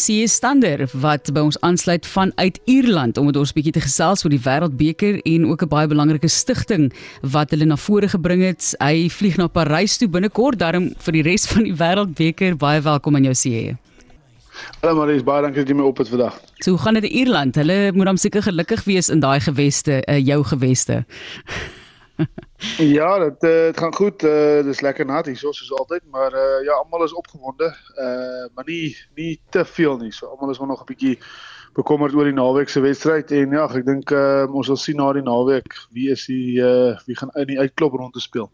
C Stander wat by ons aansluit vanuit Ierland om met ons 'n bietjie te gesels oor die Wêreldbeker en ook 'n baie belangrike stigting wat hulle na vore gebring het. Hy vlieg na Parys toe binnekort, daarom vir die res van die Wêreldbeker. Baie welkom aan jou C. Hallo Maries, baie dankie dat jy my op het vandag. So hoe gaan dit in Ierland? Hulle moet dan seker gelukkig wees in daai geweste, uh, jou geweste. ja, dit uh, dit gaan goed. Uh, dis lekker nat hier soos altyd, maar uh, ja, almal is opgewonde. Uh maar nie nie te veel nie. So almal is maar nog 'n bietjie bekommerd oor die naweek se wedstryd en ja, ek dink uh, ons sal sien na die naweek wie is die uh, wie gaan in die uitklop rond te speel.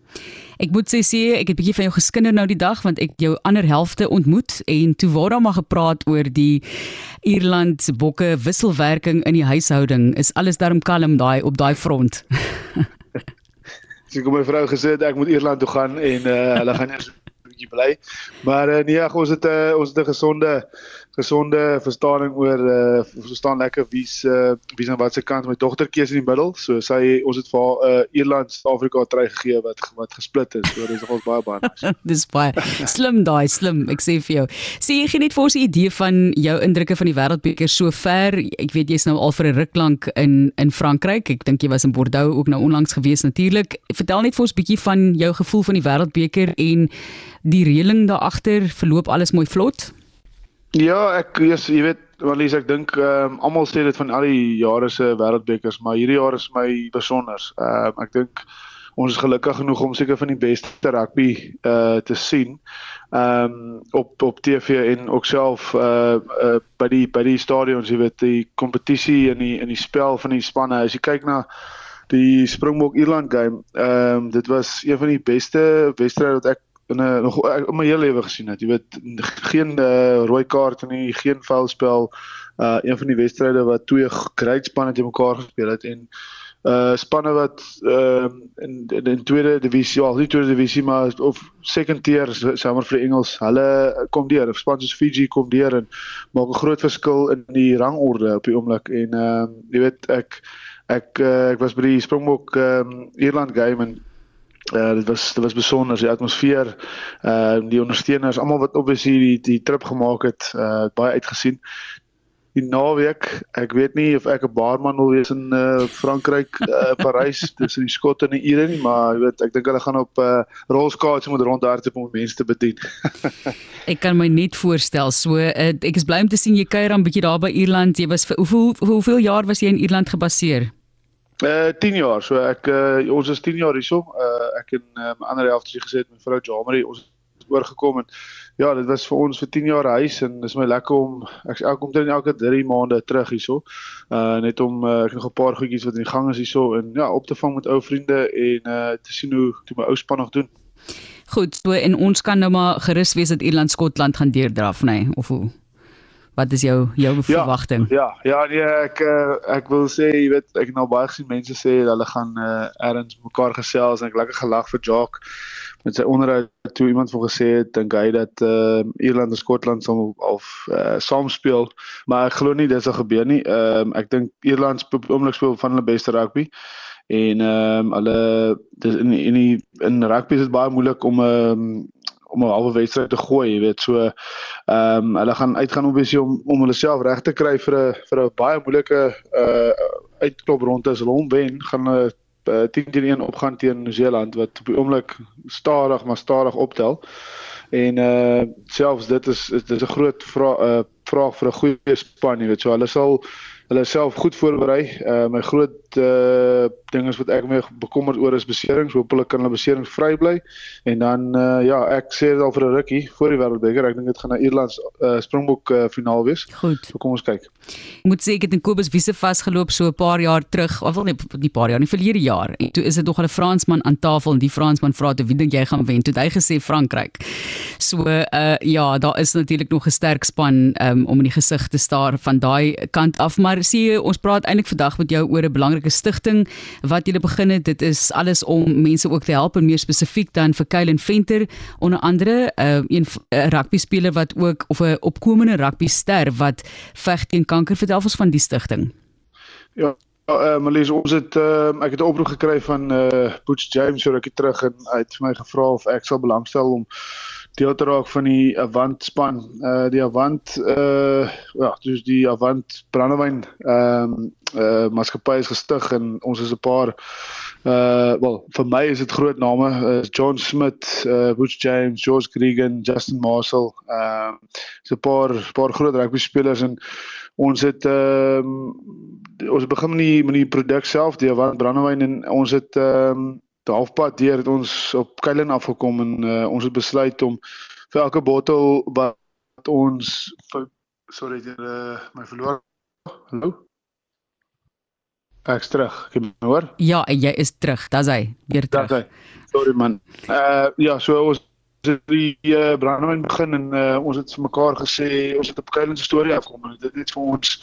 Ek moet sê sê ek het 'n bietjie van jou geskinder nou die dag want ek jou ander helfte ontmoet en toe waar daar maar gepraat oor die Ierland se bokke wisselwerking in die huishouding. Is alles darm kalm daai op daai front? Sy kom my vrou gesê dat ek moet Ierland toe gaan en uh, hulle gaan eers 'n bietjie bly. Maar uh, nee, ons het 'n uh, ons het 'n gesonde gesonde verstaaning oor uh verstaan lekker wie's uh wie's aan watter kant my dogter keuse in die middel. So sy ons het vir haar 'n uh, Ierland Suid-Afrika try gegee wat wat gesplit is. So dis nogals baie baie nice. dis baie slim daai slim. Ek sê vir jou. Sê jy gee net vir ons 'n idee van jou indrukke van die wêreldbeker sover. Ek weet jy's nou al vir 'n ruk lank in in Frankryk. Ek dink jy was in Bordeaux ook nou onlangs gewees natuurlik. Vertel net vir ons bietjie van jou gevoel van die wêreldbeker en die reëling daar agter. Verloop alles mooi vlot? Ja, ek yes, jy weet, Marlies, ek dink ehm um, almal sê dit van al die jare se wêreldbekers, maar hierdie jaar is my besonder. Ehm um, ek dink ons is gelukkig genoeg om seker van die beste rugby uh te sien. Ehm um, op op TV en ook self uh, uh by die by die stadions, jy weet, die kompetisie en die in die spel van die spanne. As jy kyk na die Springbok Ierland game, ehm um, dit was een van die beste wedstryde wat ek in 'n nog in my hele lewe gesien het. Jy weet geen uh, rooi kaarte nie, geen foulspel. Uh een van die wedstryde wat twee great spanne te mekaar gespeel het en uh spanne wat ehm uh, in, in in tweede divisie, al nie tweede divisie maar of second tier sommer vir die Engels, hulle kom deur. Span soos Fiji kom deur en maak 'n groot verskil in die rangorde op die oomblik en ehm uh, jy weet ek ek uh, ek was by die Springbok ehm um, Ierland game en Uh, dit was dit was besonder die atmosfeer uh die ondersteuners almal wat obviously die die trip gemaak het uh baie uitgesien. Die naweek ek weet nie of ek 'n baarman wil wees in uh Frankryk uh Parys tussen die skotte en die Ire nie maar jy weet ek dink hulle gaan op uh rolskaats moet rondhardloop om mense te bedien. Ek kan my net voorstel so uh, ek is bly om te sien jy kuier dan bietjie daar by Ierland. Jy was vir hoeveel hoeveel jaar was jy in Ierland gebaseer Uh 10 jaar. So ek uh, ons is 10 jaar hierso. Uh ek en my ander helfte het gesê met vrou Jamari ons het oorgekom en ja, dit was vir ons vir 10 jaar huis en dis my lekker om ek ek kom dan elke 3 maande terug hierso. Uh net om uh, ek nog 'n paar goedjies wat in die gang is hierso en ja, op te vang met ou vriende en uh te sien hoe toe my ou span nog doen. Goed, so en ons kan nou maar gerus wees dat Ierland Skotland gaan deurdraf, nê, nee, of hoe? Wat is jou jou ja, verwagting? Ja, ja, nee, ek eh, ek wil sê, jy weet, ek het nou baie gesien mense sê hulle gaan uh, ergens mekaar gesels en ek lekker gelag vir Jock met sy onderhoud toe iemand vir gesê het dink hy dat uh, Ierland en Skotland sal of uh, saam speel, maar ek glo nie dit sal gebeur nie. Ehm um, ek dink Ierland speel oomblik speel van hulle beste rugby en ehm um, hulle dis in in die, in rugby is dit baie moeilik om 'n um, om 'n halwe wedstryd te gooi, jy weet, so ehm um, hulle gaan uitgaan obviously om om hulle self reg te kry vir 'n vir 'n baie moeilike uh uitklop ronde as hulle hom wen, gaan hulle uh, 10 teen 1 opgaan teen Nieu-Seeland wat op die oomblik stadig maar stadig optel. En uh selfs dit is is 'n groot vraag uh vraag vir 'n goeie span, jy weet, so hulle sal hulle self goed voorberei. Uh my groot uh ding is wat ek mee bekommerd oor is beserings. Hoop hulle kan hulle beserings vry bly. En dan uh ja, ek sê dit al vir 'n rukkie voor die Wêreldbeker. Ek dink dit gaan 'n Ierland uh Springbok uh, finaal wees. Goed. So kom ons kyk. Ek moet sê ek het in Kobus Wiese vasgeloop so 'n paar jaar terug. Of wel nie die paar jaar, nie verlede jaar. En toe is dit nog 'n Fransman aan tafel en die Fransman vra toe wie dink jy gaan wen? Toe hy gesê Frankryk. So uh ja, daar is natuurlik nog 'n sterk span um, om in die gesig te staar van daai kant af, maar sien ons praat eintlik vandag met jou oor 'n belangrike stigting wat jy begin het. Dit is alles om mense ook te help en meer spesifiek dan vir Kylen Venter onder andere uh, een uh, rugby speler wat ook of 'n opkomende rugby ster wat veg teen kanker. Vertel ons van die stigting. Ja, Ja, uh, Marlies, ons het uh, ek het 'n oproep gekry van uh Butch James so rukkie terug en hy het vir my gevra of ek sal belangstel om deel te raak van die Avant span. Uh die Avant uh ja, dus die Avant brandewyn ehm um, uh maatskappy is gestig en ons is 'n paar uh wel vir my is dit groot name uh, John Smith, uh Butch James, George Gregan, Justin Marshall, ehm uh, so 'n paar paar groot rugby spelers en ons het ehm um, ons begin met die met die produk self, die Avant brandewyn en ons het ehm um, halfpad deur het ons op Keilen afgekom en uh, ons het besluit om vir elke bottel wat ons sorry jy uh, my verloor hallo? Ek terug. Ek hoor? Ja jy is terug. Dis hy. Weer terug. dis hy. Sorry man. Uh, ja so ons het die uh, brandewyn begin en uh, ons het vir mekaar gesê ons het op Keilen se storie afkom en dit het vir ons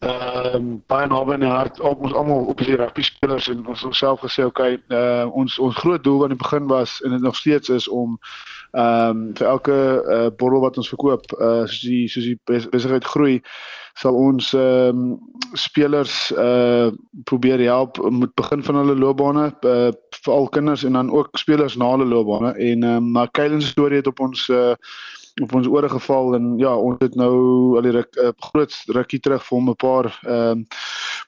ehm um, baie naby in die hart op ons almal op die rugby spelers en ons self gesê okay uh, ons ons groot doel aan die begin was en dit nog steeds is om ehm um, vir elke uh, bottel wat ons verkoop uh, soos die soos die besigheid groei sal ons ehm um, spelers uh probeer help met begin van hulle loopbane uh, veral kinders en dan ook spelers na hulle loopbane. En ehm um, maar Kylen se storie het op ons uh op ons ore geval en ja ons het nou al die ruk, uh, groot rukkie terug vir hom 'n paar ehm um,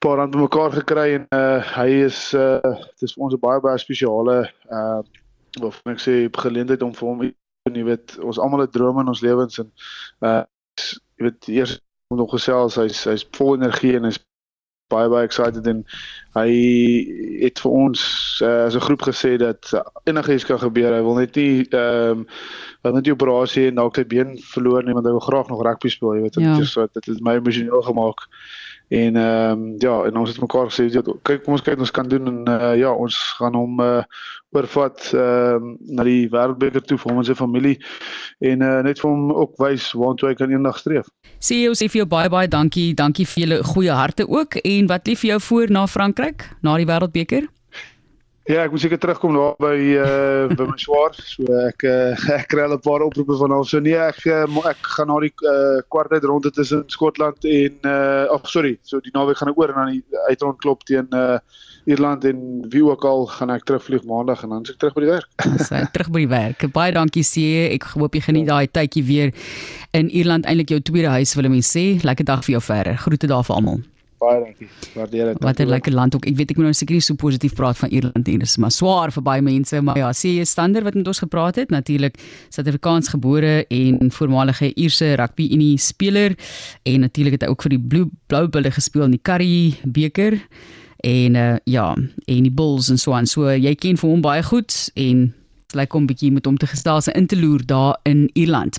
paar rand bymekaar gekry en uh hy is uh dis vir ons 'n baie baie spesiale uh of ek sê geleentheid om vir hom jy weet ons almal het drome in ons lewens en uh jy weet eers moet nog gesels hy's hy's vol energie en hy's baie baie excited en hy het vir ons uh, as 'n groep gesê dat enigiets kan gebeur. Hy wil net nie ehm um, wil net die operasie en dalk sy been verloor nie want hy wil graag nog rugby speel, jy weet. Ja. Dit is so dit het my emosioneel gemaak. En ehm um, ja, en ons het mekaar gesê ja, kyk kom ons kyk ons kan doen en uh, ja, ons gaan hom uh, oorvat ehm um, na die wêreldbeker toe vir hom en sy familie en uh, net vir hom ook wys waartoe hy kan eendag streef. Jy sê vir jou baie baie dankie, dankie vir julle goeie harte ook en wat lief vir jou voor na Frankryk, na die wêreldbeker? Ja, ek moet seker terugkom daar by uh by my swaar. So ek uh, ek kry al 'n paar oproepe van hom. So nee, ek uh, ek gaan na die uh kwartyd ronde tussen Skotland en uh ag oh, sorry, so die naweek gaan ek oor en dan die uitrond klop teen uh Ierland en wie ook al gaan ek terugvlieg maandag en dan is ek terug by die werk. Sy terug by die werk. Baie dankie sê. Ek hoop jy geniet daai tydjie weer in Ierland eintlik jou tweede huis wil ek mens sê. Lekker dag vir jou verder. Groete daar vir almal. Baie dankie. Waardeer dit. Wat 'n lekker land ook. Ek weet ek moet nou seker nie so positief praat van Ierland nie, dis maar swaar vir baie mense, maar ja, sê jy stander wat met ons gepraat het, natuurlik Suid-Afrikaans gebore en voormalige Ierse rugby unie speler en natuurlik het hy ook vir die Blue Blue Bulls gespeel in die Currie beker en uh, ja, en die Bulls en so aan. So jy ken vir hom baie goed en lyk like om bietjie met hom te gesels en in te loer daar in Ierland.